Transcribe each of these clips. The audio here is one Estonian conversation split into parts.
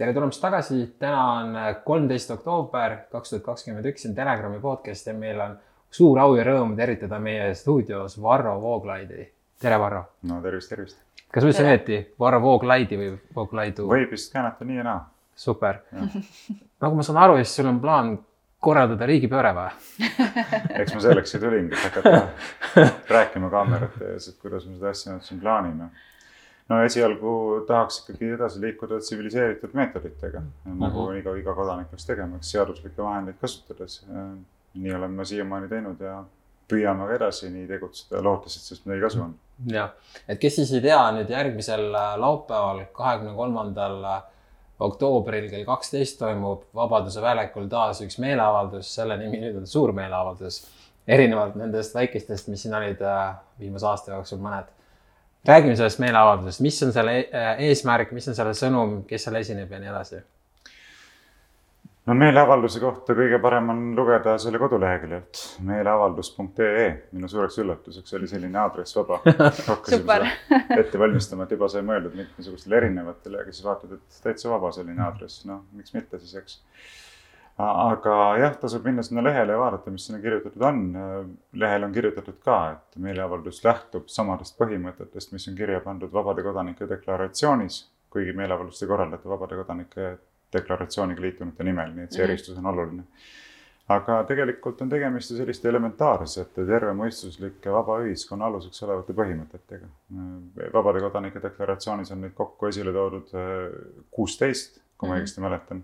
tere tulemast tagasi, täna on kolmteist oktoober kaks tuhat kakskümmend üks, see on Telegrami podcast ja meil on suur au ja rõõm tervitada meie stuudios Varro Vooglaidi. tere, Varro. no tervist, tervist. kas ütlesin õieti, Varro Vooglaidi või Vooglaidu? võib vist käänata nii ja naa. super. nagu ma saan aru, siis sul on plaan korraldada riigipööre või eks ma selleks ju tulingi, et hakata rääkima kaamerate ees, et kuidas me seda asja nüüd siin plaanime no esialgu tahaks ikkagi edasi liikuda tsiviliseeritud meetoditega mm, -hmm. nagu mhm. iga, iga kodanik peaks tegema, eks seaduslikke vahendeid kasutades. nii oleme ma siiamaani teinud ja püüame ka edasi nii tegutseda, lootes, et sellest midagi kasu on. jah, et kes siis ei tea, nüüd järgmisel äh, laupäeval, kahekümne kolmandal äh, oktoobril kell kaksteist toimub Vabaduse väljakul taas üks meeleavaldus, selle nimi nüüd on suur meeleavaldus. erinevalt nendest väikestest, mis siin olid äh, viimase aasta jooksul mõned räägime sellest meeleavaldusest, mis on selle äh, eesmärk, mis on selle sõnum, kes seal esineb ja nii edasi? no meeleavalduse kohta kõige parem on lugeda selle koduleheküljelt meeleavaldus.ee. minu suureks üllatuseks oli selline aadress vaba. hakkasime seda ette valmistama, et juba sai mõeldud mitmesugustele erinevatele, aga siis vaatad, et täitsa vaba selline aadress, noh, miks mitte siis, eks aga jah, tasub minna sinna lehele ja vaadata, mis sinna kirjutatud on. lehel on kirjutatud ka, et meeleavaldus lähtub samadest põhimõtetest, mis on kirja pandud Vabade Kodanike deklaratsioonis, kuigi meeleavaldust ei korraldata Vabade Kodanike deklaratsiooniga liitunute nimel, nii et see mhm. eristus on oluline. aga tegelikult on tegemist ju selliste elementaarsete, tervemõistuslike vaba ühiskonna aluseks olevate põhimõtetega. vabade kodanike deklaratsioonis on neid kokku esile toodud kuusteist, kui ma mhm. õigesti mäletan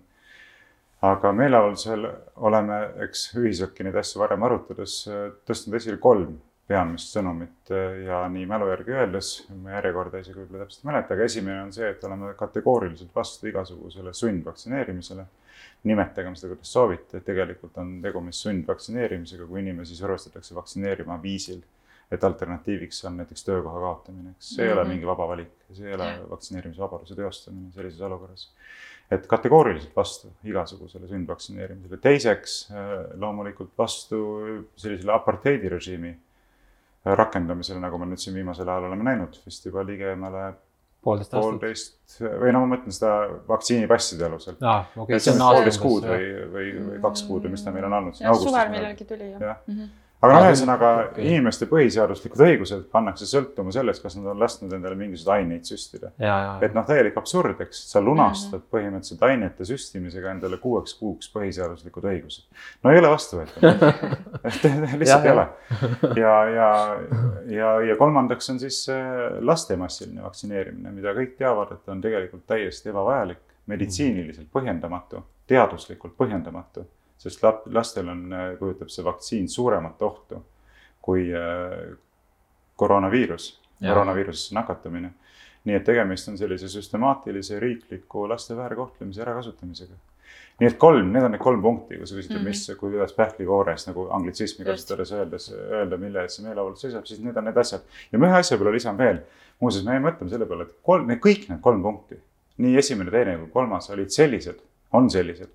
aga meeleavaldusel oleme, eks ühiselt neid asju varem arutades äh, tõstnud esile kolm peamist sõnumit äh, ja nii mälu järgi öeldes, ma järjekorda isegi võib-olla täpselt ei mäleta, aga esimene on see, et oleme kategooriliselt vastu igasugusele sundvaktsineerimisele. nimetagem seda, kuidas soovite, tegelikult on tegemist sundvaktsineerimisega, kui inimesi survestatakse vaktsineerima viisil, et alternatiiviks on näiteks töökoha kaotamine, eks see mm -hmm. ei ole mhm. mingi vaba valik, see ei ole vaktsineerimisvabaduse teostamine sellises olukorras et kategooriliselt vastu igasugusele sundvaktsineerimisele. teiseks äh, loomulikult vastu sellisele apartheidirežiimi äh, rakendamisele, nagu me nüüd siin viimasel ajal oleme näinud, vist juba ligemale poolteist, poolteist või no ma mõtlen seda vaktsiinipasside alusel ah,. Okay, see on poolteist kuud või, või, või kaks kuud või mis ta meil on olnud. suvel millalgi tuli jah ja. Mm -hmm aga noh, ühesõnaga okay. inimeste põhiseaduslikud õigused pannakse sõltuma sellest, kas nad on lasknud endale mingisuguseid aineid süstida. et noh, täielik absurd, eks, sa lunastad mm -hmm. põhimõtteliselt ainete süstimisega endale kuueks kuuks põhiseaduslikud õigused. no ei ole vastuvõetav lihtsalt ei ole. ja, ja, ja, ja kolmandaks on siis laste massiline vaktsineerimine, mida kõik teavad, et on tegelikult täiesti ebavajalik, meditsiiniliselt põhjendamatu, teaduslikult põhjendamatu sest lastel on, äh, kujutab see vaktsiin suuremat ohtu kui äh, koroonaviirus, koroonaviirusesse nakatumine. nii et tegemist on sellise süstemaatilise riikliku laste väärkohtlemise ärakasutamisega. nii et kolm, need on need kolm punkti, kui sa küsid mm, -hmm. mis, kuidas pähklikoores nagu anglitsismi kasutades öeldes, öelda, mille eest see meeleavaldus seisab, siis need on need asjad. ja ma ühe asja peale lisan veel, muuseas, me mõtleme selle peale, et kolm, kõik need kolm punkti, nii esimene, teine kui kolmas olid sellised, on sellised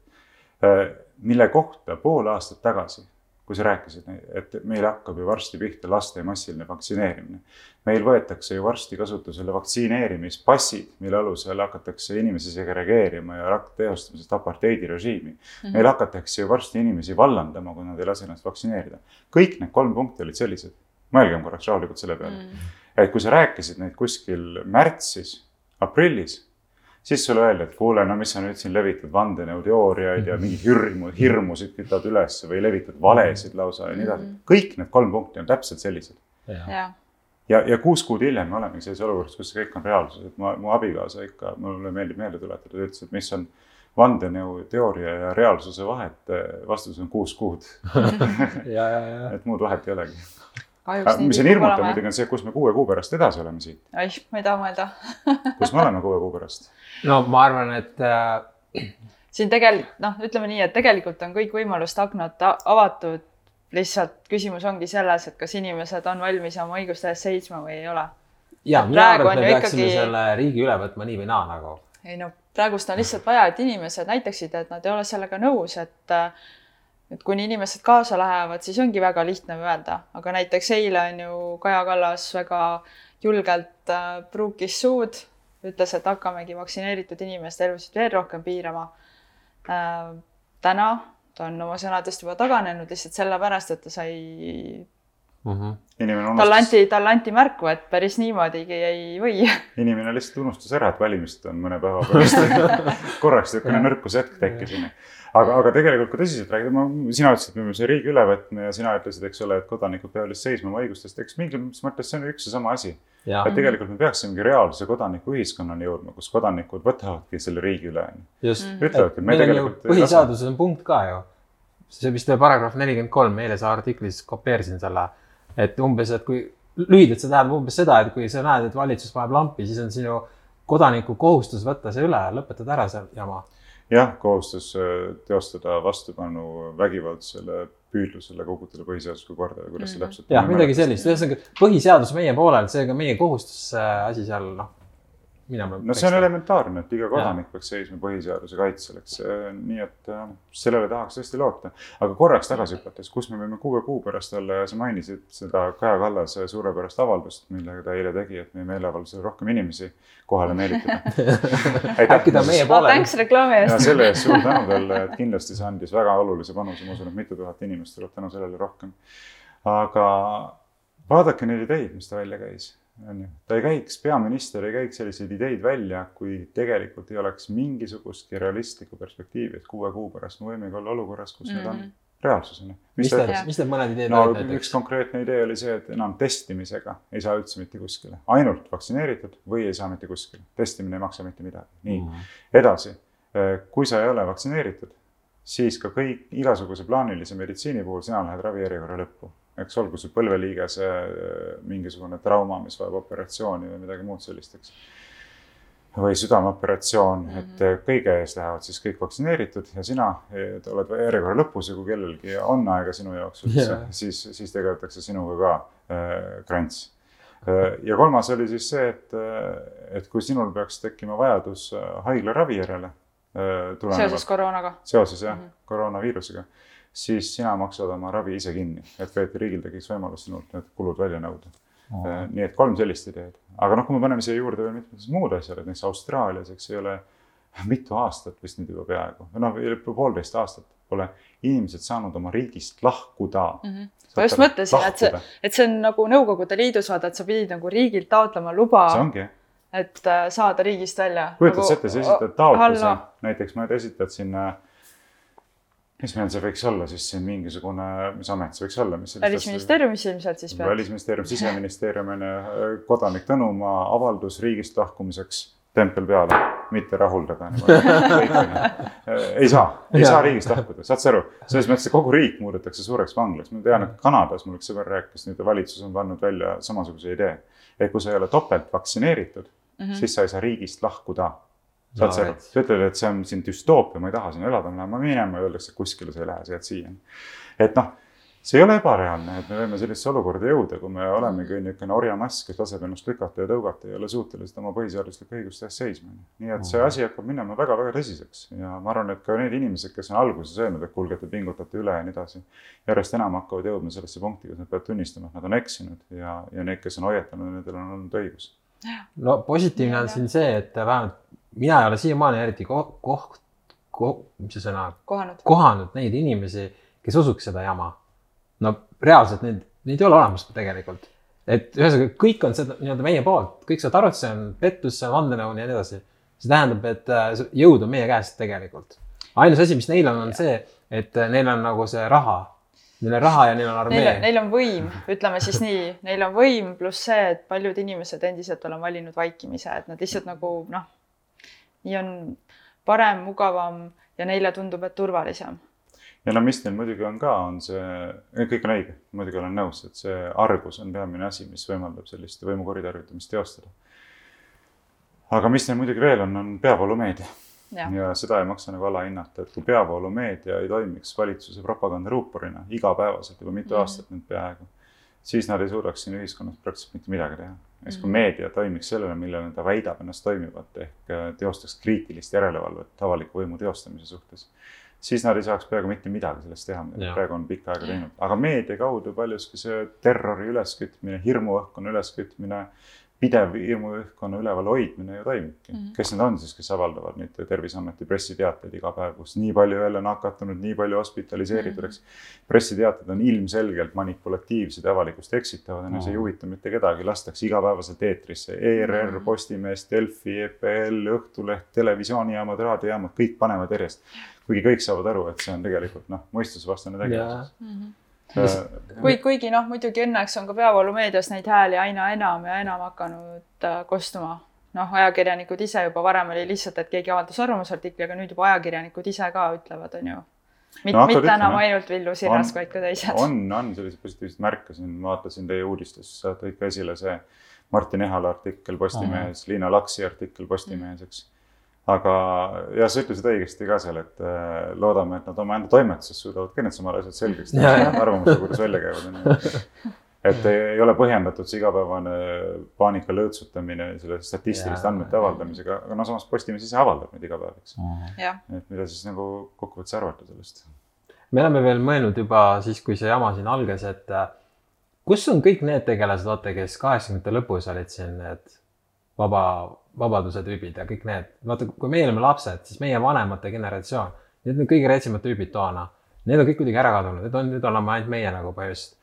mille kohta pool aastat tagasi, kui sa rääkisid, et meil hakkab ju varsti pihta laste massiline vaktsineerimine. meil võetakse ju varsti kasutusele vaktsineerimispassid, mille alusel hakatakse inimesi segregeerima ja teostama seda apartheidirežiimi. -hmm. meil hakatakse ju varsti inimesi vallandama, kui nad ei lase ennast vaktsineerida. kõik need kolm punkti olid sellised. mõelgem korraks rahulikult selle peale mm. et kui sa rääkisid neid kuskil märtsis, aprillis siis sulle öeldi, et kuule, no mis sa nüüd siin levitad vandenõuteooriaid ja mingeid hirmu, hirmusid kütad üles või levitad valesid lausa ja nii edasi. Mhm. kõik need kolm punkti on täpselt sellised. ja, ja, ja kuus kuud hiljem me olemegi sellises olukorras, kus see kõik on reaalsus, et ma, mu abikaasa ikka, mulle meeldib meelde tuletada, ta ütles, et mis on vandenõuteooria ja reaalsuse vahet, vastus on kuus kuud. Et muud vahet ei olegi mis on hirmutav muidugi on see, kus me kuue kuu pärast edasi oleme siit. oih, ma ei taha mõelda kus me oleme kuue kuu pärast? no ma arvan, et äh.... siin tegelikult noh, ütleme nii, et tegelikult on kõik võimaluste aknad avatud. lihtsalt küsimus ongi selles, et kas inimesed on valmis oma õiguste eest seisma või ei ole. ja mina arvan, et me peaksime ikkagi... selle riigi üle võtma nii või naa nagu. ei no praegust on lihtsalt vaja, et inimesed näitaksid, et nad ei ole sellega nõus, et äh, et kuni inimesed kaasa lähevad, siis ongi väga lihtne öelda, aga näiteks eile on ju Kaja Kallas väga julgelt äh, pruukis suud ütles, et hakkamegi vaktsineeritud inimeste elusid veel rohkem piirama. täna ta on oma sõnadest juba taganenud lihtsalt sellepärast, et ta sai mm. -hmm. talle anti, talle anti märku, et päris niimoodi ei või. inimene lihtsalt unustas ära, et valimised on mõne päeva pärast korraks niisugune nõrkushetk tekkis onju aga, aga tegelikult kui tõsiselt rääkida, ma, sina ütlesid, et me peame selle riigi üle võtma ja sina ütlesid, eks ole, et kodanikud peavad lihtsalt seisma oma õigustest, eks mingis mõttes see on üks ja sama asi. et tegelikult me peaksimegi reaalse kodanikuühiskonnani jõudma, kus kodanikud võtavadki selle riigi üle. just, ütlevadki, et me tegelikult. põhiseaduses on punkt ka ju. see vist oli paragrahv nelikümmend kolm, eile sa artiklis kopeerisin selle, et umbes, et kui lühidalt see tähendab umbes seda, et kui sa näed, et valitsus paneb lampi, siis on sinu kodaniku kohustus võtta see üle, lõpetada ära see jama jah, kohustus äh, teostada vastupanu vägivaldsele püüdlusele kogutada põhiseaduslikku korda või kuidas see mhm. täpselt. jah, midagi sellist, ühesõnaga põhiseadus meie poolel, seega meie kohustus äh, asi seal noh minema. no see on elementaarne, et iga kodanik peaks seisma põhiseaduse kaitsel, eks nii, et äh, sellele tahaks tõesti loota. aga korraks tagasi hüpates, kus me võime kuue kuu pärast olla ja sa mainisid seda Kaja Kallase suurepärast avaldust, millega ta eile tegi, et meie meeleavaldusele rohkem inimesi kohale meelitada äkki ta meie poolel. tänks reklaami eest. ja selle eest suur tänu talle, et kindlasti see andis väga olulise panuse, ma usun, et mitu tuhat inimest tuleb tänu sellele rohkem. aga vaadake neid ideid, mis ta välja käis on ju, ta ei käiks, peaminister ei käiks selliseid ideid välja, kui tegelikult ei oleks mingisugustki realistlikku perspektiivi, et kuue kuu pärast me võimegi olla olukorras, kus mm -hmm. need on mhm. reaalsusena. mis need, mis need mõned ideed no, olid näiteks? üks konkreetne idee oli see, et enam testimisega ei saa üldse mitte kuskile, ainult vaktsineeritud või ei saa mitte kuskile, testimine ei maksa mitte midagi, nii mm. -hmm. edasi, kui sa ei ole vaktsineeritud, siis ka kõik igasuguse plaanilise meditsiini puhul sina lähed ravijärjekorra lõppu eks olgu see põlveliigese äh, mingisugune trauma, mis vajab operatsiooni või midagi muud sellist, eks. või südameoperatsioon mm, -hmm. et äh, kõige ees lähevad siis kõik vaktsineeritud ja sina oled järjekorra lõpus ja kui kellelgi on aega sinu jaoks üldse yeah., siis, siis tegeletakse sinuga ka äh, krants äh,. ja kolmas oli siis see, et, et kui sinul peaks tekkima vajadus haiglaravi järele äh,. seoses koroonaga. seoses jah mm, -hmm. koroonaviirusega siis sina maksad oma ravi ise kinni, et et riigil tekiks võimalus sinult need kulud välja nõuda oh.. nii et kolm sellist ideed, aga noh, kui me paneme siia juurde veel mitmed muud asjad, et näiteks Austraalias, eks ei ole mitu aastat vist nüüd juba peaaegu, noh, poolteist aastat pole inimesed saanud oma riigist lahkuda mm. -hmm. ma just mõtlesin, et see, et see on nagu Nõukogude Liidus vaata, et sa pidid nagu riigilt taotlema luba. see ongi et äh, saada riigist välja. kujutad nagu, sa ette, sa esitad taotluse, näiteks ma esitad sinna äh, mis meil see võiks olla siis? Siin mingisugune, mis amet see võiks olla, mis välisministeeriumis ilmselt siis peab. välisministeerium, siseministeerium on ju, kodanik Tõnumaa avaldus riigist lahkumiseks, tempel peale, mitte rahuldada ei saa, ei saa riigist lahkuda, saad sa aru, selles mõttes, kogu riik muudetakse suureks vanglaks, ma tean, et Kanadas mul üks sõber rääkis, nüüd valitsus on pannud välja samasuguse idee, et kui sa ei ole topelt vaktsineeritud mm, -hmm. siis sa ei saa riigist lahkuda saad sa aru, sa ütled, et see on siin düstoopia, ma ei taha siin elada, ma lähen minema ja öeldakse, et kuskile sa ei lähe, sa jääd siia. et noh, see ei ole ebareaalne, et me võime sellisesse olukorda jõuda, kui me olemegi niisugune orjamass, kes laseb ennast lükata ja tõugata, ei ole suutelised oma põhiseaduslike õiguste eest seisma. nii et see asi hakkab minema väga-väga tõsiseks ja ma arvan, et ka need inimesed, kes on alguses öelnud, et kuulge, te pingutate üle ja nii edasi, järjest enam hakkavad jõudma sellesse punkti, kus nad peavad tunnistama, et nad on eksinud ja, ja need, kes on hoiatanud, nendel on olnud õigus. no positiivne on siin see, et vähemalt mina ei ole siiamaani eriti koht, koht, koht, mis see sõna kohanud. kohanud neid inimesi, kes usuks seda jama. no reaalselt neid, neid ei ole olemas tegelikult. et ühesõnaga kõik on seda nii-öelda meie poolt, kõik saavad aru, et see on pettus, see on vandenõu ja nii edasi. see tähendab, et äh, jõud on meie käes tegelikult. ainus asi, mis neil on, on see, et äh, neil on nagu see raha Neil on raha ja neil on armee. Neil on võim, ütleme siis nii, neil on võim pluss see, et paljud inimesed endiselt on valinud vaikimise, et nad lihtsalt nagu noh nii on parem, mugavam ja neile tundub, et turvalisem. ja no mis neil muidugi on ka, on see, kõik on õige, muidugi olen nõus, et see argus on peamine asi, mis võimaldab sellist võimu kuritarvitamist teostada. aga mis neil muidugi veel on, on peavoolumeedia. Ja. ja seda ei maksa nagu alahinnata, et kui peavoolumeedia ei toimiks valitsuse propagandaruuporina igapäevaselt juba mitu mm. aastat nüüd peaaegu, siis nad ei suudaks siin ühiskonnas praktiliselt mitte midagi teha. Siis kui meedia toimiks sellele, millele ta väidab ennast toimivat ehk äh, teostaks kriitilist järelevalvet avaliku võimu teostamise suhtes, siis nad ei saaks peaaegu mitte midagi sellest teha, mida nad praegu on pikka aega teinud. aga meedia kaudu paljuski see terrori üleskütmine, hirmuõhkkonna üleskütmine pidev hirmuõhkkonna üleval hoidmine ju toimubki mm. -hmm. kes need on siis, kes avaldavad neid Terviseameti pressiteateid iga päev, kus nii palju jälle nakatunud, nii palju hospitaliseeritud, eks mm -hmm.. pressiteated on ilmselgelt manipulatiivsed ja avalikkust eksitavad, on ju, see ei huvita mitte kedagi, lastakse igapäevaselt eetrisse. ERR, mhm. Postimees, Delfi, EPL, Õhtuleht, televisioonijaamad, raadiojaamad, kõik panevad järjest. kuigi kõik saavad aru, et see on tegelikult noh, mõistusevastane tegevus mm. -hmm kuid kuigi noh, muidugi õnneks on ka peavoolumeedias neid hääli aina enam ja enam hakanud äh, kostuma. noh, ajakirjanikud ise juba varem oli lihtsalt, et keegi avaldas arvamusartikli, aga nüüd juba ajakirjanikud ise ka ütlevad, on ju. mitte no,, mitte enam ainult Villu Sirras, vaid ka teised. on, on selliseid positiivseid märke siin, vaatasin teie uudistes, tõid ka esile see Martin Ehala artikkel Postimehes, Liina Laksi artikkel Postimehes, eks aga ja sa ütlesid õigesti ka seal, et äh, loodame, et nad omaenda toimetuses suudavad ka needsamad asjad selgeks teha, arvamuse, kuidas välja käivad, et ei ole põhjendatud see igapäevane paanika lõõtsutamine selle statistiliste andmete avaldamisega, aga no samas Postimees ise avaldab neid iga päev, eks. et mida siis nagu kokkuvõttes arvata sellest? me oleme veel mõelnud juba siis, kui see jama siin algas, et äh, kus on kõik need tegelased, vaata, kes kaheksakümnendate lõpus olid siin need vaba vabaduse tüübid ja kõik need, vaata, kui meie olime lapsed, siis meie vanemate generatsioon, need on kõige retsimad tüübid toona. Need on kõik kuidagi ära kadunud, need on, nüüd oleme ainult meie nagu põhimõtteliselt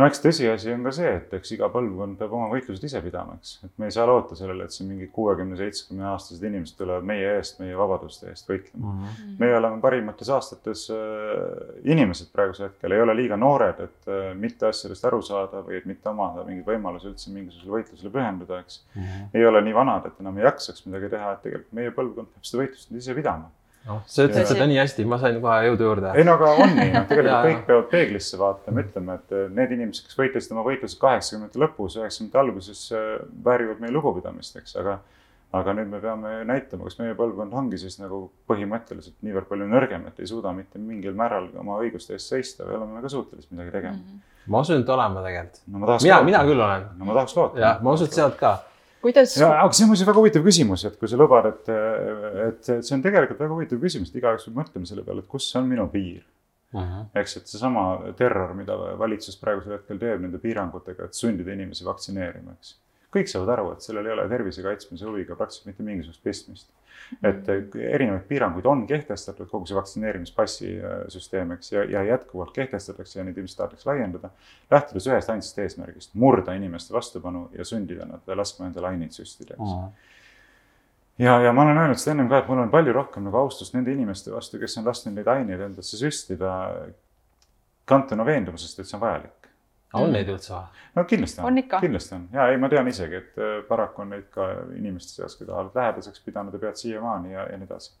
no eks tõsiasi on ka see, et eks iga põlvkond peab oma võitlused ise pidama, eks, et me ei saa loota sellele, et siin mingid kuuekümne, seitsmekümne aastased inimesed tulevad meie eest, meie vabaduste eest võitlema mm. -hmm. meie oleme parimates aastates äh, inimesed praegusel hetkel, ei ole liiga noored, et äh, mitte asjadest aru saada või et mitte omada mingeid võimalusi üldse mingisugusele võitlusele pühenduda, eks mm. -hmm. ei ole nii vanad, et enam ei jaksaks midagi teha, et tegelikult meie põlvkond peab seda võitlust ise pidama noh, sa ütlesid seda nii hästi, ma sain kohe jõudu juurde. ei no aga on nii, noh tegelikult kõik peavad peeglisse vaatama, ütlema, et eh, need inimesed, kes võitlesid oma võitlused kaheksakümnendate lõpus, üheksakümnendate alguses, eh, väärivad meie lugupidamist, eks, aga aga nüüd me peame näitama, kas meie põlvkond ongi siis nagu põhimõtteliselt niivõrd palju nõrgem, et ei suuda mitte mingil määral oma õiguste eest seista või oleme me ka suutelised midagi tegema mm. -hmm. ma usun, et oleme tegelikult no,. mina, mina küll olen. no ma tahaks loota. jah, ma usun, et sealt ka kuidas? aga see on muuseas väga huvitav küsimus, et kui sa lubad, et, et see on tegelikult väga huvitav küsimus, et igaüks peab mõtlema selle peale, et kus on minu piir uh. -huh. eks, et seesama terror, mida valitsus praegusel hetkel teeb nende piirangutega, et sundida inimesi vaktsineerima, eks. Kõik saavad aru, et sellel ei ole tervise kaitsmise huviga praktiliselt mitte mingisugust pistmist et erinevaid piiranguid on kehtestatud, kogu see vaktsineerimispassi äh, süsteem, eks, ja, ja jätkuvalt kehtestatakse ja neid ilmselt tahetakse laiendada. lähtudes ühest ainsast eesmärgist, murda inimeste vastupanu ja sundida nad laskma endale aineid süstida, eks. ja, ja ma olen öelnud seda ennem ka, et mul on palju rohkem nagu austust nende inimeste vastu, kes on lasknud neid aineid endasse süstida, kantuna veendumusest, et see on vajalik on mm. neid üldse või? no kindlasti on, on, kindlasti on ja ei, ma tean isegi, et äh, paraku on neid ka inimeste seas, keda oled lähedaseks pidanud ja pead siiamaani ja, ja nii edasi.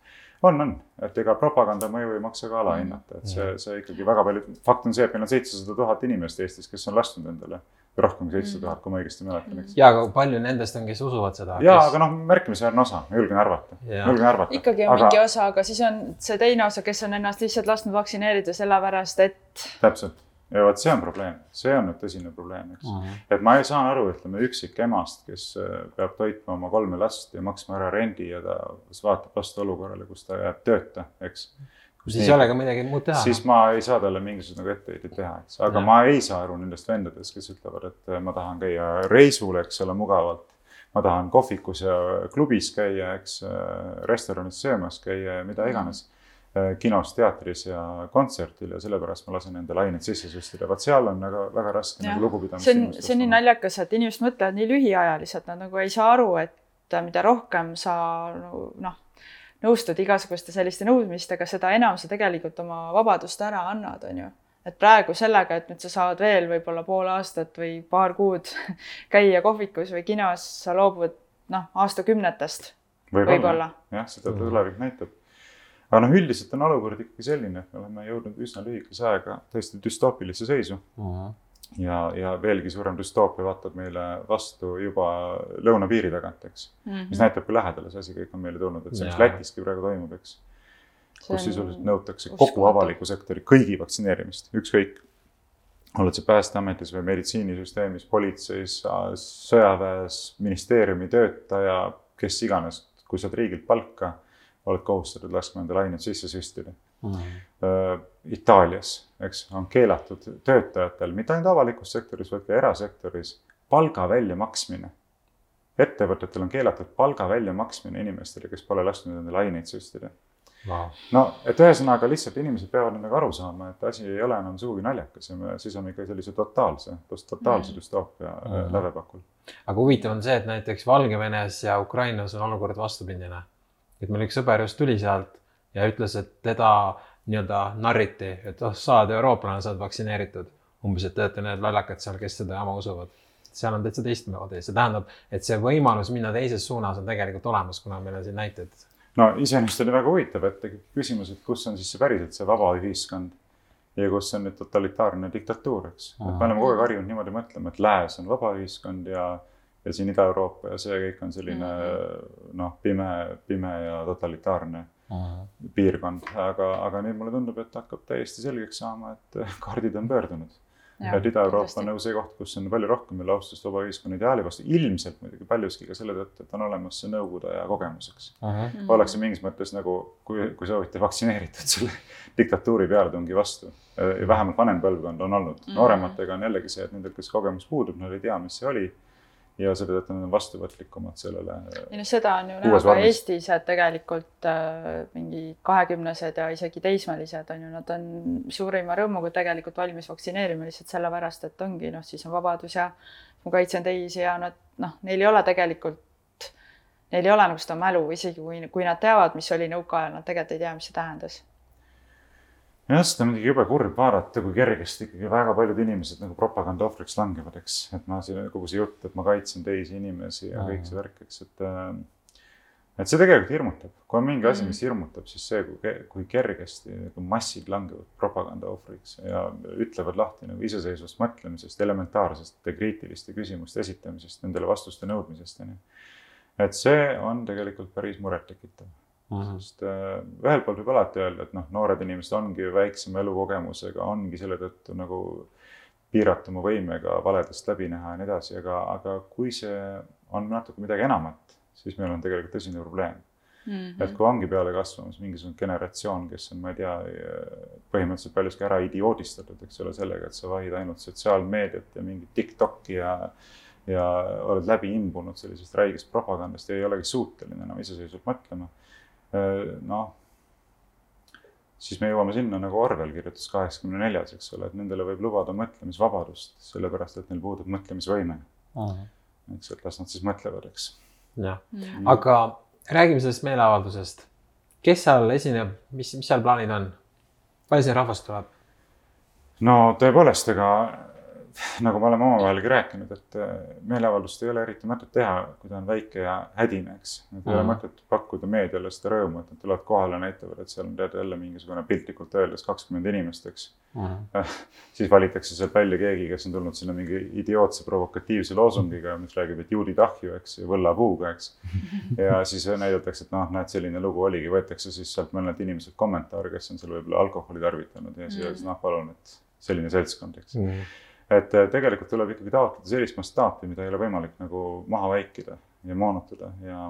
on, on, et ega propaganda mõju ei maksa ka alahinnata, et see, see ikkagi väga palju, fakt on see, et meil on seitsesada tuhat inimest Eestis, kes on lasknud endale rohkem kui seitsesada tuhat, kui ma õigesti mäletan, eks. ja, aga palju nendest on, kes usuvad seda? ja kes..., aga noh, märkimisväärne osa, ma julgen arvata, julgen arvata. ikkagi on aga... mingi osa, aga siis on see teine osa, kes on ennast lihtsalt lasknud vaktsineerida sellepärast, et. täpselt ja vot see on probleem, see on nüüd tõsine probleem, eks uh. -huh. et ma ei saa aru, ütleme üksik emast, kes äh, peab toitma oma kolme last ja maksma ära rendi ja ta vaatab vastu olukorrale, kus ta jääb tööta, eks. siis ei ole ka midagi muud teha. siis ma ei saa talle mingisuguseid nagu etteheiteid teha, eks, aga ja. ma ei saa aru nendest vendadest, kes ütlevad, et äh, ma tahan käia reisul, eks ole, mugavalt. ma tahan kohvikus ja klubis käia, eks, äh, restoranis söömas käia ja mida iganes Äh, kinos, teatris ja kontserdil ja sellepärast ma lasen endale aineid sisse süstida, vot seal on väga, väga raske nagu lugupidamist. see on, see on nii naljakas, et inimesed mõtlevad nii lühiajaliselt, nad nagu ei saa aru, et mida rohkem sa noh, nõustud igasuguste selliste nõudmistega, seda enam sa tegelikult oma vabadust ära annad, on ju. et praegu sellega, et nüüd sa saad veel võib-olla pool aastat või paar kuud käia kohvikus või kinos, sa loobud noh, aastakümnetest võib-olla võib. jah, seda tulevik näitab aga noh, üldiselt on olukord ikkagi selline, et me oleme jõudnud üsna lühikese ajaga tõesti düstoopilisse seisu uh. -huh. ja, ja veelgi suurem düstoopia vaatab meile vastu juba lõunapiiri tagant, eks mm. -hmm. mis näitab, kui lähedale see asi kõik on meile tulnud, et see, mis Lätiski praegu toimub, eks. kus sisuliselt nõutakse kogu avaliku sektori kõigi vaktsineerimist, ükskõik oled sa Päästeametis või meditsiinisüsteemis, politseis, sõjaväes, ministeeriumi töötaja, kes iganes, kui saad riigilt palka oled kohustatud laskma endale aineid sisse süstida mm. -hmm. Itaalias, eks, on keelatud töötajatel, mitte ainult avalikus sektoris, vaid ka erasektoris, palga väljamaksmine ettevõtetel on keelatud palga väljamaksmine inimestele, kes pole lasknud endale aineid süstida wow.. no, et ühesõnaga lihtsalt inimesed peavad nagu aru saama, et asi ei ole enam sugugi naljakas ja me seisame ikka sellise totaalse, totaalse mm. düstoopia mm -hmm. lävepakul. aga huvitav on see, et näiteks Valgevenes ja Ukrainas on olukord vastupidine. Et meil üks sõber just tuli sealt ja ütles, et teda nii-öelda narriti, et oh, sa oled eurooplane, sa oled vaktsineeritud. umbes, et te olete need lollakad seal, kes seda jama usuvad seal on täitsa teistmoodi, see tähendab, et see võimalus minna teises suunas on tegelikult olemas, kuna meil on siin näiteid no iseenesest oli väga huvitav, et küsimus, et kus on siis see päriselt see vaba ühiskond ja kus on nüüd totalitaarne diktatuur, eks. me oleme kogu aeg harjunud niimoodi mõtlema, et lääs on vaba ühiskond ja, ja siin Ida-Euroopa ja see kõik on selline mm -hmm. noh, pime, pime ja totalitaarne mm -hmm. piirkond, aga, aga nüüd mulle tundub, et hakkab täiesti selgeks saama, et kaardid on pöördunud et Ida-Euroopa on nagu see koht, kus on palju rohkem veel austust vaba ühiskonna ideaali vastu, ilmselt muidugi paljuski ka selle tõttu, et on olemas see nõukogude aja kogemus, eks. -huh. Mhm. ollakse mingis mõttes nagu, kui, kui soovite, vaktsineeritud selle diktatuuri pealetungi vastu. vähemalt vanem põlvkond on olnud uh, -huh. noorematega on jällegi see, et nendel, kes kogemus puudub, nad ei tea, mis see oli ja selle tõttu nad on vastuvõtlikumad sellele. ei noh, seda on ju näha ka Eestis, et tegelikult äh, mingi kahekümnesed ja isegi teismelised on ju, nad on suurima rõõmuga tegelikult valmis vaktsineerima lihtsalt sellepärast, et ongi noh, siis on vabadus ja ma kaitsen teisi ja nad noh, neil ei ole tegelikult, neil ei ole nagu seda mälu, isegi kui, kui nad teavad, mis oli nõukaajal, nad tegelikult ei tea, mis see tähendas jah, seda on muidugi jube kurb vaadata, kui kergesti ikkagi väga paljud inimesed nagu propaganda ohvriks langevad, eks. et ma siin kogu see jutt, et ma kaitsen teisi inimesi ja kõik see värk, eks, et. Äh, et see tegelikult hirmutab, kui on mingi asi, mis mm. hirmutab, siis see, kui, kui kergesti nagu massid langevad propaganda ohvriks ja ütlevad lahti nagu iseseisvast mõtlemisest, elementaarsest kriitiliste küsimuste esitamisest, nendele vastuste nõudmisest, onju. et see on tegelikult päris murettekitav -hmm. sest äh, ühelt poolt võib alati öelda, et noh, noored inimesed ongi väiksema elukogemusega, ongi selle tõttu nagu piiratuma võimega valedest läbi näha ja nii edasi, aga, aga kui see on natuke midagi enamat, siis meil on tegelikult tõsine probleem mm. -hmm. et kui ongi peale kasvamas mingisugune generatsioon, kes on, ma ei tea, põhimõtteliselt paljuski ära idioodistatud, eks ole, sellega, et sa vahid ainult sotsiaalmeediat ja mingit Tiktoki ja ja oled läbi imbunud sellisest räigest propagandast ja ei olegi suuteline enam iseseisvalt mõtlema noh, siis me jõuame sinna nagu Orwell kirjutas kaheksakümne neljas, eks ole, et nendele võib lubada mõtlemisvabadust, sellepärast et neil puudub mõtlemisvõime uh. -huh. eks, et las nad siis mõtlevad, eks. jah, aga räägime sellest meeleavaldusest. kes seal esineb, mis, mis seal plaanid on? palju siin rahvast tuleb? no tõepoolest, ega nagu me oleme omavahelgi rääkinud, et äh, meeleavaldust ei ole eriti mõtet teha, kui ta on väike ja hädine, eks. et ei ole mhm. mõtet pakkuda meediale seda rõõmu, et nad tulevad kohale ja näitavad, et seal on tead jälle mingisugune piltlikult öeldes kakskümmend inimest, eks mm. -hmm. siis valitakse sealt välja keegi, kes on tulnud sinna mingi idiootse provokatiivse loosungiga, mis räägib, et juudi tahju, eks, ja võllapuuga, eks. ja siis näidatakse, et noh, näed, selline lugu oligi, võetakse siis sealt mõned inimesed kommentaare, kes on seal võib-olla alkoholi tarvitanud ja siis öeldakse, noh, palun, et selline seltskond, eks mm. Et äh, tegelikult tuleb ikkagi taotleda sellist mastaapi, mida ei ole võimalik nagu maha vaikida ja moonutada ja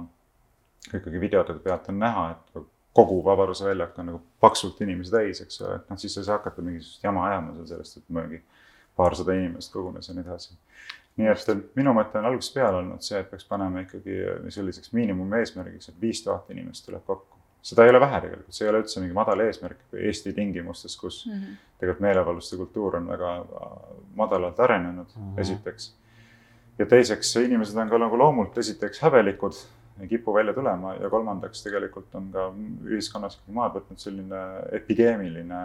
ikkagi videode pealt on näha, et kogu Vabaduse väljak on nagu paksult inimesi täis, eks ole, et noh, siis sa ei saa hakata mingisugust jama ajama seal sellest, et mingi paarsada inimest kogunes ja nii edasi. nii et minu mõte on algusest peale olnud see, et peaks panema ikkagi selliseks miinimumeesmärgiks, et viis tuhat inimest tuleb kokku seda ei ole vähe tegelikult, see ei ole üldse mingi madal eesmärk Eesti tingimustes, kus mm -hmm. tegelikult meeleavalduste kultuur on väga madalalt arenenud mm, -hmm. esiteks. ja teiseks, inimesed on ka nagu loomult esiteks häbelikud, ei kipu välja tulema ja kolmandaks tegelikult on ka ühiskonnas maad võtnud selline epideemiline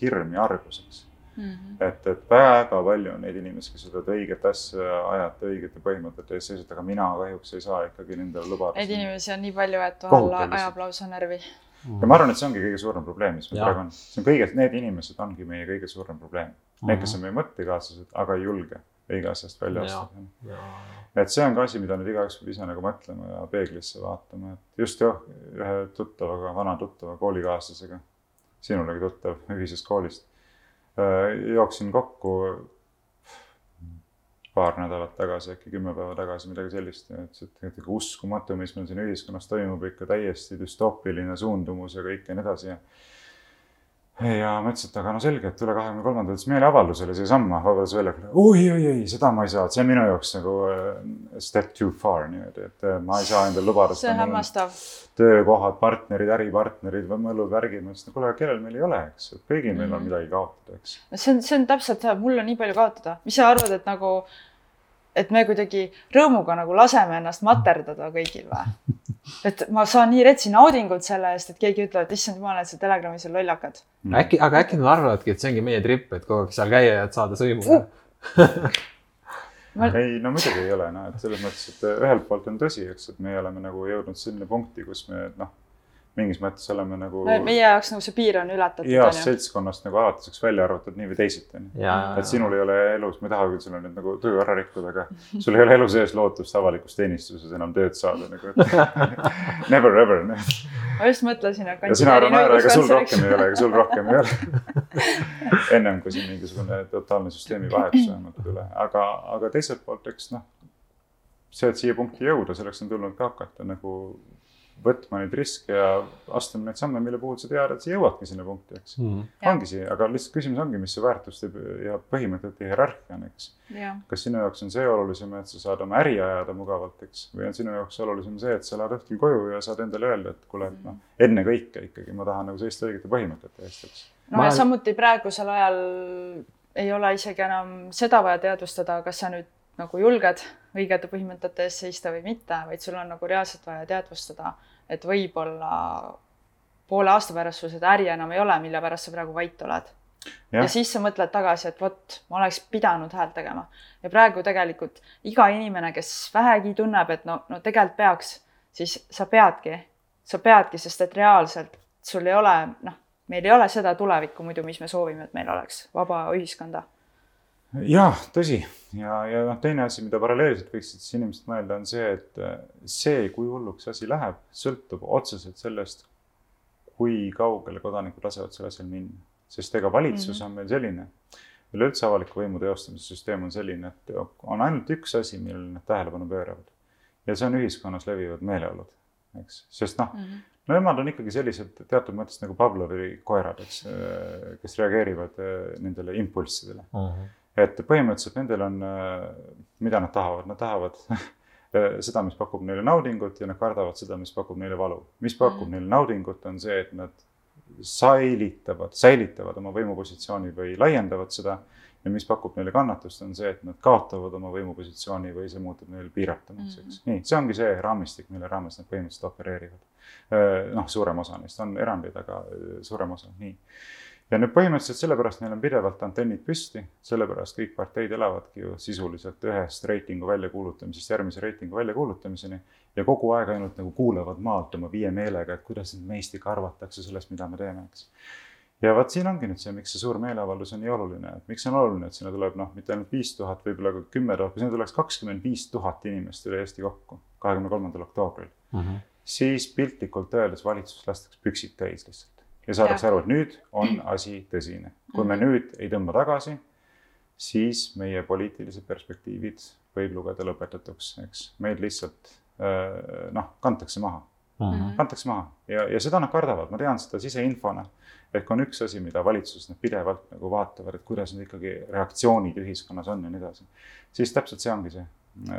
hirm ja argus, eks Mm -hmm. et, et väga palju on neid inimesi, kes seda õiget asja ajate õigete põhimõtete eest seisavad, aga mina kahjuks ei saa ikkagi nendele lubada. Neid inimesi on nii palju, et vahel ajab lausa närvi mm. ja ma arvan, et see ongi kõige suurem probleem, mis meil praegu on, see on kõige, need inimesed ongi meie kõige suurem probleem mm. -hmm. Need, kes on meie mõttekaaslased, aga ei julge õige asjast välja astuda. et see on ka asi, mida nüüd igaüks peab ise nagu mõtlema ja peeglisse vaatama, et just jah, ühe tuttavaga, vana tuttava koolikaaslasega, sinulegi tuttav ühisest koolist jooksin kokku paar nädalat tagasi, äkki kümme päeva tagasi, midagi sellist. Ütles, et ikka uskumatu, mis meil siin ühiskonnas toimub, ikka täiesti düstoopiline suundumus ja kõik ja nii edasi. Ja ja ma ütlesin, et aga no selge, et tule kahekümne kolmandal siis meeleavaldusele siiasamma Vabaduse väljakule. oi, oi, ei, seda ma ei saa, see on minu jaoks nagu uh, step too far niimoodi, et uh, ma ei saa endale lubada. see on hämmastav. töökohad, partnerid, äripartnerid, mõllud, värgid, ma ütlesin, et kuule, kellel meil ei ole, eks, et kõigil mm meil on mhm. midagi kaotada, eks. no see on, see on täpselt see, mul on nii palju kaotada, mis sa arvad, et nagu, et me kuidagi rõõmuga nagu laseme ennast materdada kõigil või? et ma saan nii retsi naudingut selle eest, et keegi ütleb, et issand jumal, et sa Telegramis on lollakad mm.. äkki, aga äkki nad arvavadki, et see ongi meie tripp, et kogu aeg seal käia ja saada sõimu uh. Ma... ei, no muidugi ei ole, noh, et selles mõttes, et ühelt poolt on tõsi, eks, et me oleme nagu jõudnud sinna punkti, kus me noh mingis mõttes oleme nagu no,. meie jaoks nagu see piir on ületatud. heast seltskonnast nagu alatiseks välja arvatud nii või teisiti. et sinul ei ole elus, ma ei taha küll sulle nüüd nagu tuju ära rikkuda, aga sul ei ole elu sees lootust avalikus teenistuses enam tööd saada nagu Never ever. ma just mõtlesin, et. ja sina ära naera, ega sul rohkem ei ole, ega sul rohkem ei ole ennem kui siin mingisugune totaalne süsteemi vahetus vähemalt üle, aga, aga teiselt poolt, eks noh, see, et siia punkti jõuda, selleks on tulnud ka hakata nagu võtma neid riske ja astuma neid samme, mille puhul sa tead, et sa jõuadki sinna punkti, eks mm. -hmm. ongi see, aga lihtsalt küsimus ongi, mis see väärtuste ja põhimõtete hierarhia on, eks. kas sinu jaoks on see olulisem, et sa saad oma äri ajada mugavalt, eks, või on sinu jaoks olulisem see, et sa lähed õhtul koju ja saad endale öelda, et kuule, et noh, ennekõike ikkagi ma tahan nagu seista õigete põhimõtete eest, eks. no ma... ja samuti praegusel ajal ei ole isegi enam seda vaja teadvustada, kas sa nüüd nagu julged õigete põhimõtete eest seista või mitte, vaid sul on nagu reaalselt vaja teadvustada, et võib-olla poole aasta pärast sul seda äri enam ei ole, mille pärast sa praegu vait oled. Ja. ja siis sa mõtled tagasi, et vot, ma oleks pidanud häält tegema ja praegu tegelikult iga inimene, kes vähegi tunneb, et no, no tegelikult peaks, siis sa peadki, sa peadki, sest et reaalselt sul ei ole, noh, meil ei ole seda tulevikku muidu, mis me soovime, et meil oleks vaba ühiskonda jah, tõsi ja, ja noh, teine asi, mida paralleelselt võiksid siis inimesed mõelda, on see, et äh, see, kui hulluks asi läheb, sõltub otseselt sellest, kui kaugele kodanikud lasevad sellel asjal minna. sest ega valitsus mm -hmm. on meil selline, üleüldse avaliku võimu teostamise süsteem on selline, et on ainult üks asi, millele nad tähelepanu pööravad. ja see on ühiskonnas levivad meeleolud, eks, sest noh mm -hmm no nemad on ikkagi sellised teatud mõttes nagu Pavlovi koerad, eks, äh, kes reageerivad äh, nendele impulssidele uh. -huh et põhimõtteliselt nendel on, äh, mida nad tahavad, nad tahavad seda, mis pakub neile naudingut ja nad kardavad seda, mis pakub neile valu. mis pakub mm. neile naudingut, on see, et nad säilitavad, säilitavad oma võimupositsiooni või laiendavad seda. ja mis pakub neile kannatust, on see, et nad kaotavad oma võimupositsiooni või see muutub neil piiratumaks, eks. Mm. nii, see ongi see raamistik, mille raames nad põhimõtteliselt opereerivad. Äh, noh, suurem osa neist on erandeid, aga äh, suurem osa, nii ja nüüd põhimõtteliselt sellepärast neil on pidevalt antennid püsti, sellepärast kõik parteid elavadki ju sisuliselt ühest reitingu väljakuulutamisest järgmise reitingu väljakuulutamiseni ja kogu aeg ainult nagu kuulevad maalt oma viie meelega, et kuidas nüüd meist ikka arvatakse sellest, mida me teeme, eks. ja vot siin ongi nüüd see, miks see suur meeleavaldus on nii oluline, et miks on oluline, et sinna tuleb noh, mitte ainult viis tuhat, võib-olla ka kümme tuhat, kui sinna tuleks kakskümmend viis tuhat inimest üle Eesti kokku, kahekümne kolmandal oktoobril mm, -hmm. siis piltlikult öeldes valitsus lastakse püksid täis lihtsalt ja saadakse aru, et nüüd on asi tõsine. kui me mhm. nüüd ei tõmba tagasi, siis meie poliitilised perspektiivid võib lugeda lõpetatuks, eks, meid lihtsalt äh, noh, kantakse maha mm. -hmm. kantakse maha ja, ja seda nad kardavad, ma tean seda siseinfona. ehk on üks asi, mida valitsus noh, pidevalt nagu vaatavad, et kuidas nüüd ikkagi reaktsioonid ühiskonnas on ja nii edasi. siis täpselt see ongi see,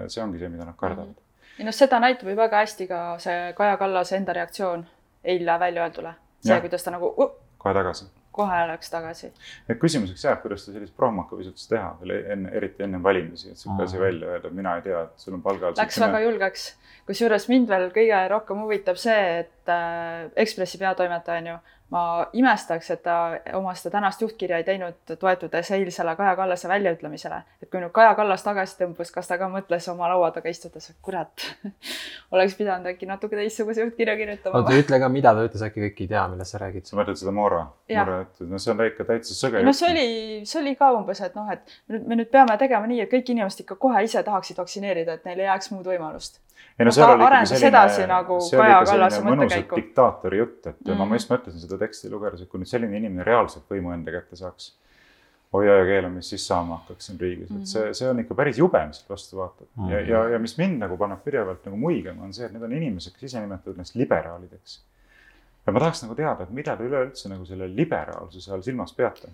see ongi see, mida nad kardavad mm. -hmm. ja noh, seda näitab ju väga hästi ka see Kaja Kallase enda reaktsioon eile välja öeldule see, kuidas ta nagu uh, kohe tagasi. Kohe läks tagasi. küsimuseks jääb, kuidas ta sellist prohmakavist üldse teha veel enne, eriti enne valimisi, et sihuke asi välja öelda, mina ei tea, et sul on palgal. Läks väga julgeks, kusjuures mind veel kõige rohkem huvitab see, et äh, Ekspressi peatoimetaja on ju ma imestaks, et ta oma seda tänast juhtkirja ei teinud, toetudes eilsele Kaja Kallase väljaütlemisele. et kui nüüd Kaja Kallas tagasi tõmbus, kas ta ka mõtles oma laua taga istudes, et kurat oleks pidanud äkki natuke teistsuguse juhtkirja kirjutama. oota, ütle ka, mida ta ütles, äkki kõik ei tea, millest sa räägid. sa mõtled seda Moora? Moora juttu, no see on ikka täitsa sõge. no see oli, see oli ka umbes, et noh, et me nüüd peame tegema nii, et kõik inimesed ikka kohe ise tahaksid vaktsineerida, et neil ei jääks muud võimalust ei no seal oli ikkagi selline, nagu see oli ikka selline mõnus diktaatori jutt, et mm. ma just mõtlesin seda teksti lugedes, et kui nüüd selline inimene reaalselt võimu enda kätte saaks, hoia ja keela, mis siis saama hakkaks siin riigis, et see, see on ikka päris jube, mis sealt vastu vaatab mm. ja, ja, ja mis mind nagu paneb pidevalt nagu muigama, on see, et need on inimesed, kes ise nimetavad ennast liberaalideks ja ma tahaks nagu teada, et mida te üleüldse nagu selle liberaalsuse all silmas peate.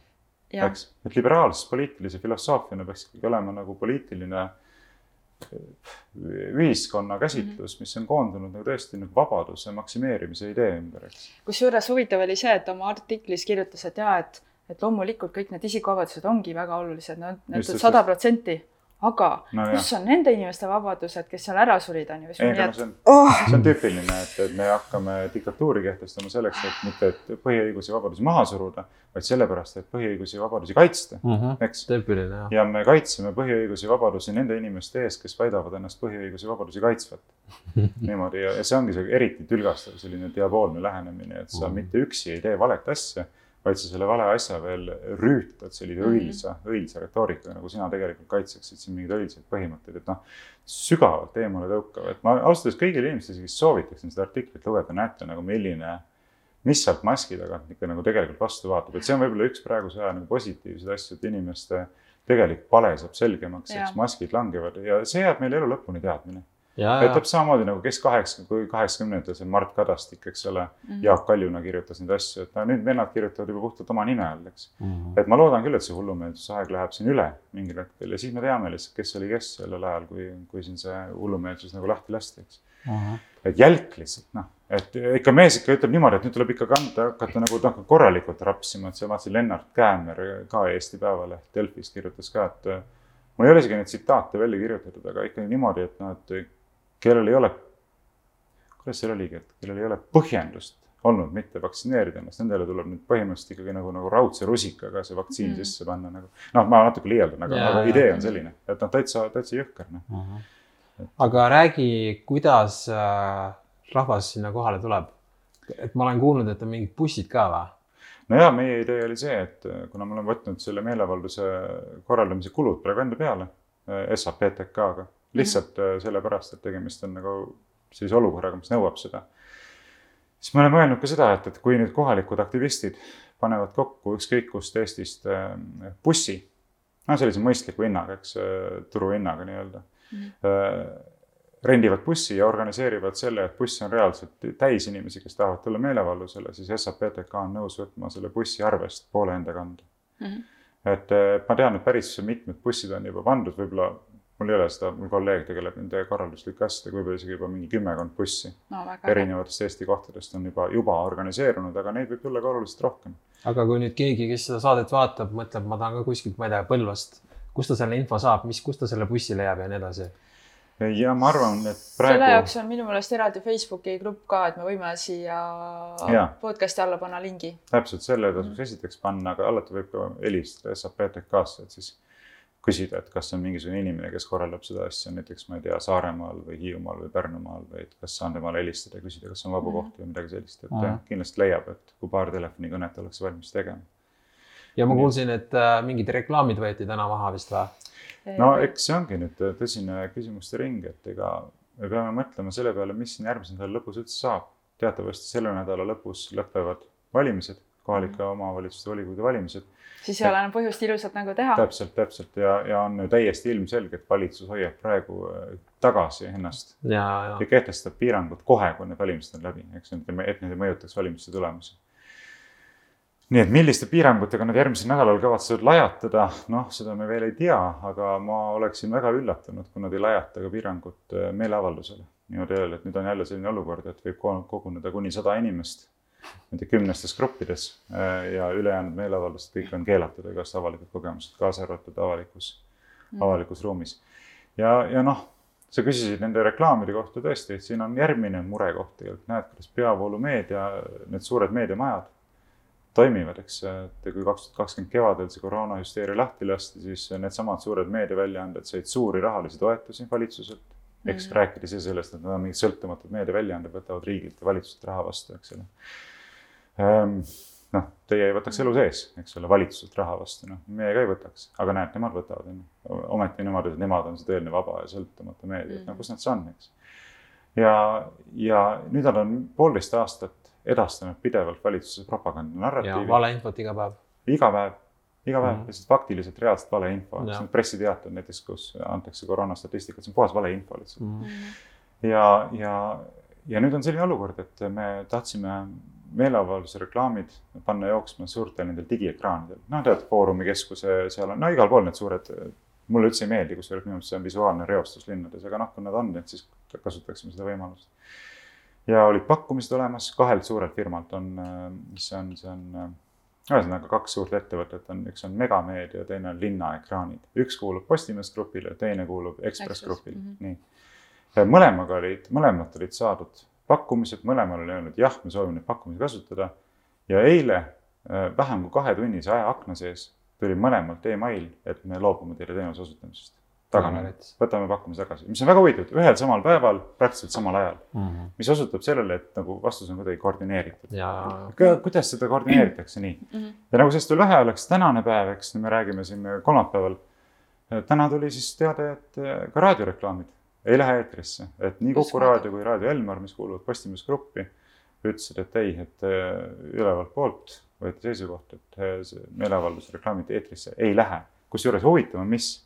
eks, et liberaalsus poliitilise filosoofiana peaks ikkagi olema nagu poliitiline ühiskonna käsitlus, mis on koondunud nagu tõesti nagu vabaduse maksimeerimise idee ümber, eks. kusjuures huvitav oli see, et oma artiklis kirjutas, et jaa, et, et loomulikult kõik need isikuvabadused ongi väga olulised, no need sada protsenti aga no, kus jah. on nende inimeste vabadused, kes seal ära surid, on ju. ei, no see on oh., see on tüüpiline, et, et me hakkame diktatuuri kehtestama selleks, et mitte, et põhiõigusi ja vabadusi maha suruda, vaid sellepärast, et põhiõigusi ja vabadusi kaitsta mm, -hmm. eks. tüüpiline, jah. ja me kaitseme põhiõigusi ja vabadusi nende inimeste ees, kes väidavad ennast põhiõigusi ja vabadusi kaitsvat niimoodi ja, ja see ongi see eriti tülgastav selline diaboolne lähenemine, et sa mm -hmm. mitte üksi ei tee valet asja vaid sa selle vale asja veel rüütad sellise mm -hmm. õilsa, õilsa retoorikaga, nagu sina tegelikult kaitseksid siin mingeid õilsaid põhimõtteid, et noh, sügavalt eemale tõukav, et ma ausalt öeldes kõigile inimestele isegi soovitaksin seda artiklit lugeda, näete nagu milline, mis sealt maski tagant ikka nagu tegelikult vastu vaatab, et see on võib-olla üks praeguse aja nagu positiivseid asju, et inimeste tegelik pale saab selgemaks, eks maskid langevad ja see jääb meile elu lõpuni teadmine täpselt samamoodi nagu kes kaheksa, kui kaheksakümnendatel see Mart Kadastik, eks ole mm, -hmm. Jaak Kaljuna kirjutas neid asju, et no nüüd vennad kirjutavad juba puhtalt oma nime all, eks mm. -hmm. et ma loodan küll, et see hullumeelsusaeg läheb siin üle mingil hetkel ja siis me teame lihtsalt, kes oli kes sellel ajal, kui, kui siin see hullumeelsus nagu lahti lasti, eks mm. -hmm. et jälk lihtsalt noh, et ikka mees ikka ütleb niimoodi, et nüüd tuleb ikka kanda, hakata nagu noh, korralikult rapsima, et see vaatasin Lennart Käämer ka Eesti Päevaleht Delfis kirjutas ka, et mul ei ole isegi neid tsitaate välja kirjutatud, aga ikkagi niimoodi, et noh, et kellel ei ole, kuidas seal oligi, et kellel ei ole põhjendust olnud mitte vaktsineerida ennast, nendele tuleb nüüd põhimõtteliselt ikkagi nagu, nagu raudse rusikaga see vaktsiin mm. sisse panna nagu. noh, ma natuke liialdan, aga, aga idee on selline, et noh, täitsa, täitsa jõhker noh uh -huh.. Et... aga räägi, kuidas äh, rahvas sinna kohale tuleb? et ma olen kuulnud, et on mingid bussid ka või? no ja meie idee oli see, et äh, kuna me oleme võtnud selle meeleavalduse korraldamise kulud praegu enda peale äh, SAPTK-ga lihtsalt mm -hmm. sellepärast, et tegemist on nagu sellise olukorraga, mis nõuab seda. siis me oleme öelnud ka seda, et, et kui nüüd kohalikud aktivistid panevad kokku ükskõik kust Eestist äh, bussi, no sellise mõistliku hinnaga, eks, äh, turuhinnaga nii-öelda mm, -hmm. rendivad bussi ja organiseerivad selle, et buss on reaalselt täis inimesi, kes tahavad tulla meeleavaldusele, siis SAPTK on nõus võtma selle bussi arvest poole enda kanda mm. -hmm. et ma tean, et päris mitmed bussid on juba pandud, võib-olla mul ei ole seda, mul kolleeg tegeleb nende korralduslike asjadega, võib-olla isegi juba mingi kümmekond bussi no, erinevatest Eesti kohtadest on juba, juba organiseerunud, aga neid võib tulla ka oluliselt rohkem. aga kui nüüd keegi, kes seda saadet vaatab, mõtleb, ma tahan ka kuskilt, ma ei tea, Põlvast, kust ta selle info saab, mis, kust ta selle bussi leiab ja nii edasi? ja ma arvan, et praegu. selle jaoks on minu meelest eraldi Facebooki grupp ka, et me võime siia ja. podcast'i alla panna lingi. täpselt selle tasuks esiteks panna, aga alati võib ka helistada SAPTK-sse, et siis küsida, et kas on mingisugune inimene, kes korraldab seda asja näiteks, ma ei tea, Saaremaal või Hiiumaal või Pärnumaal või et kas saan temale helistada ja küsida, kas on vabu mhm. kohti või midagi sellist, et -hmm. kindlasti leiab, et kui paar telefonikõnet ollakse valmis tegema. ja ma kuulsin, et äh, mingid reklaamid võeti täna maha vist või? no eks see ongi nüüd tõsine küsimuste ring, et ega me peame mõtlema selle peale, mis siin järgmise nädala lõpus üldse saab. teatavasti selle nädala lõpus lõpevad valimised, kohalike mm -hmm. omavalitsuste volikogude valimised siis ei ole enam põhjust ilusat nägu teha. täpselt, täpselt ja, ja on ju täiesti ilmselge, et valitsus hoiab praegu äh, tagasi ennast. ja, ja. ja kehtestab piirangud kohe, kui need valimised on läbi, eks, et need ei mõjutaks valimiste tulemusi. nii et milliste piirangutega nad järgmisel nädalal kavatsevad lajatada, noh, seda me veel ei tea, aga ma oleksin väga üllatunud, kui nad ei lajata ka piirangut äh, meeleavaldusele. niimoodi öelda, et nüüd on jälle selline olukord, et võib koguneda kuni sada inimest nende kümnestes gruppides äh, ja ülejäänud meeleavaldused kõik on keelatud, igast avalikud kogemused, kaasa arvatud avalikus mm., avalikus ruumis. ja, ja noh, sa küsisid nende reklaamide kohta tõesti, et siin on järgmine murekoht tegelikult, näed, kuidas peavoolumeedia, need suured meediamajad toimivad, eks, et kui kaks tuhat kakskümmend kevadel see koroonahüsteeria lahti lasti, siis needsamad suured meediaväljaanded said suuri rahalisi toetusi valitsuselt. eks mm rääkides sellest, et nad on mingid sõltumatud meediaväljaanded, võtavad riigilt ja valitsuselt raha vastu, eks ole noh, teie ei võtaks elu sees, eks ole, valitsuselt raha vastu, noh, meie ka ei võtaks, aga näed, nemad võtavad, on ju. ometi nemad, nemad on see tõeline vaba ja sõltumatu meedia, et no kus nad see on, eks. ja, ja nüüd nad on poolteist aastat edastanud pidevalt valitsuse propaganda narratiivi. valeinfot iga päev. iga päev, iga päev mm -hmm., lihtsalt faktiliselt reaalselt valeinfo, pressiteated näiteks, kus antakse koroonastatistikat, see on puhas valeinfo lihtsalt mm. -hmm. ja, ja, ja nüüd on selline olukord, et me tahtsime meeleavalduse reklaamid panna jooksma suurtel nendel digiekraanidel. noh, tead, Foorumi keskuse, seal on, no igal pool need suured, mulle üldse ei meeldi, kusjuures minu meelest see on visuaalne reostus linnades, aga noh, kui nad on, et siis kasutaksime seda võimalust. ja olid pakkumised olemas, kahelt suurelt firmalt on, mis see on, see on ühesõnaga kaks suurt ettevõtet on, üks on Megameedia, teine on Linnaekraanid. üks kuulub Postimees Grupile, teine kuulub Ekspress Grupile mm, -hmm. nii. mõlemaga olid, mõlemalt olid saadud pakkumised, mõlemal oli öelnud jah, me soovime neid pakkumisi kasutada. ja eile äh, vähem kui kahetunnise ajaakna sees tuli mõlemalt email, et me loobume teile teenuse osutamisest. taganeme, võtame pakkumise tagasi, mis on väga huvitav, ühel samal päeval, praktiliselt samal ajal mm. -hmm. mis osutab sellele, et nagu vastus on kuidagi koordineeritud. kuidas seda koordineeritakse nii mm? -hmm. ja nagu sellest veel vähe oleks, tänane päev, eks, me räägime siin kolmapäeval. täna tuli siis teade, et äh, ka raadioreklaamid ei lähe eetrisse, et nii Kuku raadio kui Raadio Elmar, mis kuuluvad Postimees Gruppi, ütlesid, et ei, et äh, ülevalt poolt võeti seisukoht, et äh, see meeleavalduse reklaamid eetrisse ei lähe. kusjuures huvitav on, mis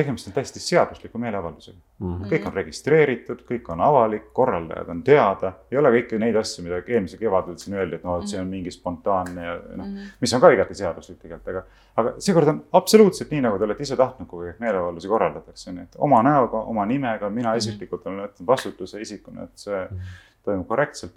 tegemist on täiesti seadusliku meeleavaldusega mm. -hmm. kõik on registreeritud, kõik on avalik, korraldajad on teada, ei ole kõiki neid asju, mida eelmisel kevadel siin öeldi, et noh, et see on mhm. mingi spontaanne ja noh mm -hmm., mis on ka igati seaduslik tegelikult, aga. aga seekord on absoluutselt nii, nagu te olete ise tahtnud, kui meeleavaldusi korraldatakse, nii et oma näoga, oma nimega, mina mhm. isiklikult olen võtnud vastutuse isikuna, et see -hmm. toimub korrektselt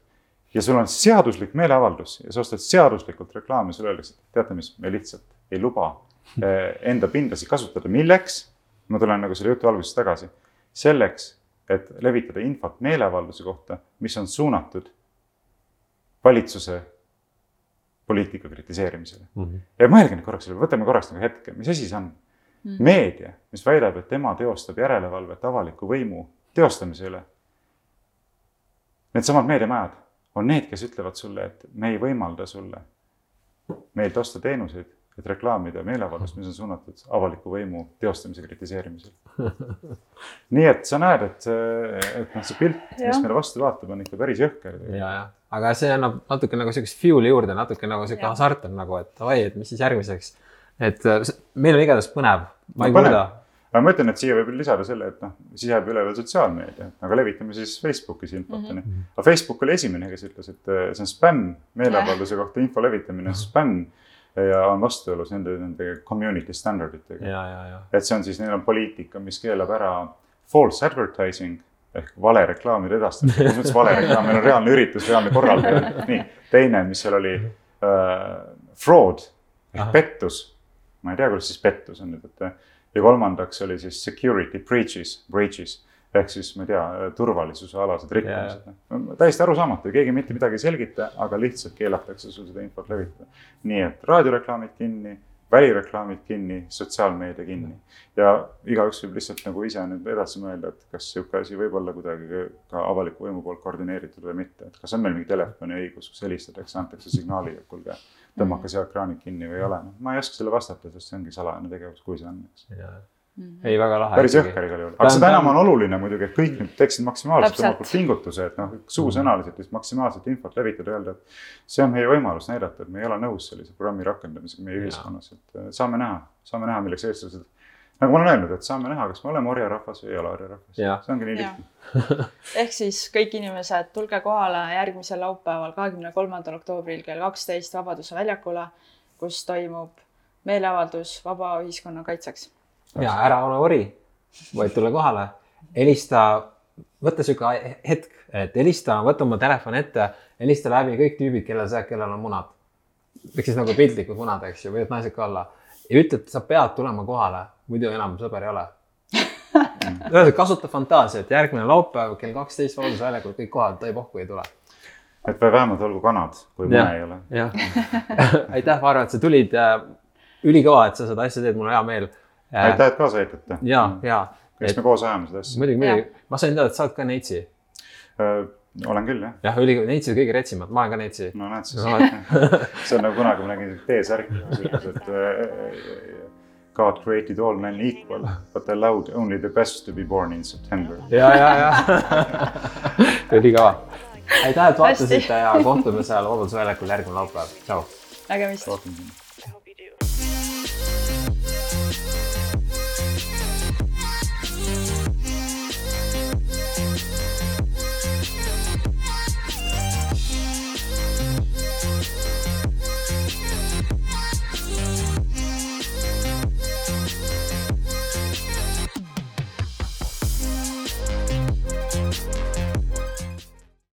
ja sul on seaduslik meeleavaldus ja sa ostad seaduslikult reklaami, sulle öeldakse, et teate mis, me lihtsalt ei luba eh, enda pindasid kasutada, milleks ma tulen nagu selle jutu algusest tagasi, selleks, et levitada infot meeleavalduse kohta, mis on suunatud valitsuse poliitika kritiseerimisele mm. -hmm. ja mõelge nüüd korraks selle, võtame korraks nagu hetke, mis asi see on mm? -hmm. meedia, mis väidab, et tema teostab järelevalvet avaliku võimu teostamise üle. Needsamad meediamajad on need, kes ütlevad sulle, et me ei võimalda sulle meilt osta teenuseid et reklaamida meeleavaldust, mis on suunatud avaliku võimu teostamise kritiseerimisele. nii et sa näed, et, et noh, see pilt, mis meile vastu vaatab, on ikka päris jõhker. ja, ja, aga see annab natuke nagu sihukest fuel'i juurde, natuke nagu sihuke hasart on nagu, et oi, et mis siis järgmiseks. et meil on igatahes põnev, ma ei no, kuula. Aga ma ütlen, et siia võib lisada selle, et noh, siis jääb üle veel sotsiaalmeedia, aga levitame siis Facebookis infot mm, onju -hmm.. aga Facebook oli esimene, kes ütles, et see on spämm, meeleavalduse kohta info levitamine on spämm ja on vastuolus nende, nende community standard itega. et see on siis, neil on poliitika, mis keelab ära false advertising ehk valereklaamide edastamine, selles mõttes valereklaam, meil on reaalne üritus, reaalne korraldaja, nii. teine, mis seal oli uh,, fraud ehk Aha. pettus. ma ei tea, kuidas siis pettus on nüüd, et ja kolmandaks oli siis security breaches, breaches ehk siis ma ei tea, turvalisuse alased rikkumised. Yeah.. täiesti arusaamatu, keegi mitte midagi ei selgita, aga lihtsalt keelatakse sul seda infot levitada. nii et raadioreklaamid kinni, välireklaamid kinni, sotsiaalmeedia kinni. Ja igaüks võib lihtsalt nagu ise nüüd edasi mõelda, et kas sihuke asi võib olla kuidagi ka avaliku võimu poolt koordineeritud või mitte, et kas on meil mingi telefoniõigus, kus helistatakse, antakse signaali, et kuulge, tõmmake see ekraanid kinni või ei ole, ma ei oska selle vastata, sest see ongi salajane tegevus, kui see on, eks Mm. Ei, väga lahe. päris jõhker igal juhul, aga seda enam on oluline muidugi, et kõik nüüd teeksid maksimaalselt omalt poolt pingutuse, et noh, suusõnaliselt just maksimaalselt infot levitada, öelda, et. see on meie võimalus näidata, et me ei ole nõus sellise programmi rakendamisega meie ühiskonnas, et äh, saame näha, saame näha, milleks eestlased. nagu ma olen öelnud, et saame näha, kas me oleme orjarahvas või ei ole orjarahvas, see ongi nii lihtne. Ehk siis kõik inimesed, tulge kohale järgmisel laupäeval, kahekümne kolmandal oktoobril kell kaksteist Vabaduse väljakule, kus toimub meeleavaldus vaba ühiskonna kaitseks ja ära ole ori, vaid tule kohale, helista, võta sihuke hetk, et helista, võta oma telefon ette, helista läbi kõik tüübid, kellel sa, kellel on munad. ehk siis nagu piltlikud munad, eks ju, võivad naised ka olla. ja ütle, et sa pead tulema kohale, muidu enam sõber ei ole ühesõnaga kasuta fantaasiat, järgmine laupäev kell kaksteist Vabaduse väljakul kõik kohal, tõi pohku ei tule. et või vähemalt olgu kanad, kui mune ei ole. jah aitäh, Varro, et sa tulid. ülikõva, et sa seda asja teed, mul on hea meel Äh, aitäh, et kaasa aitate. ja, ja. eks me koos ajame seda asja. muidugi, muidugi. ma sain teada, et sa oled ka neitsi äh,. olen küll, jah. jah, ülikooli neitsid kõige retsimad, ma olen ka neitsi. no näed siis no, see on nagu kunagi ma nägin T-särki, kus ütles, et uh, God created all men equal, but allowed only the best to be born in September. ja, ja, ja ülikõva. aitäh, et vaatasite ja kohtume seal Vabaduse väljakul järgmine laupäev, tšau. nägemist.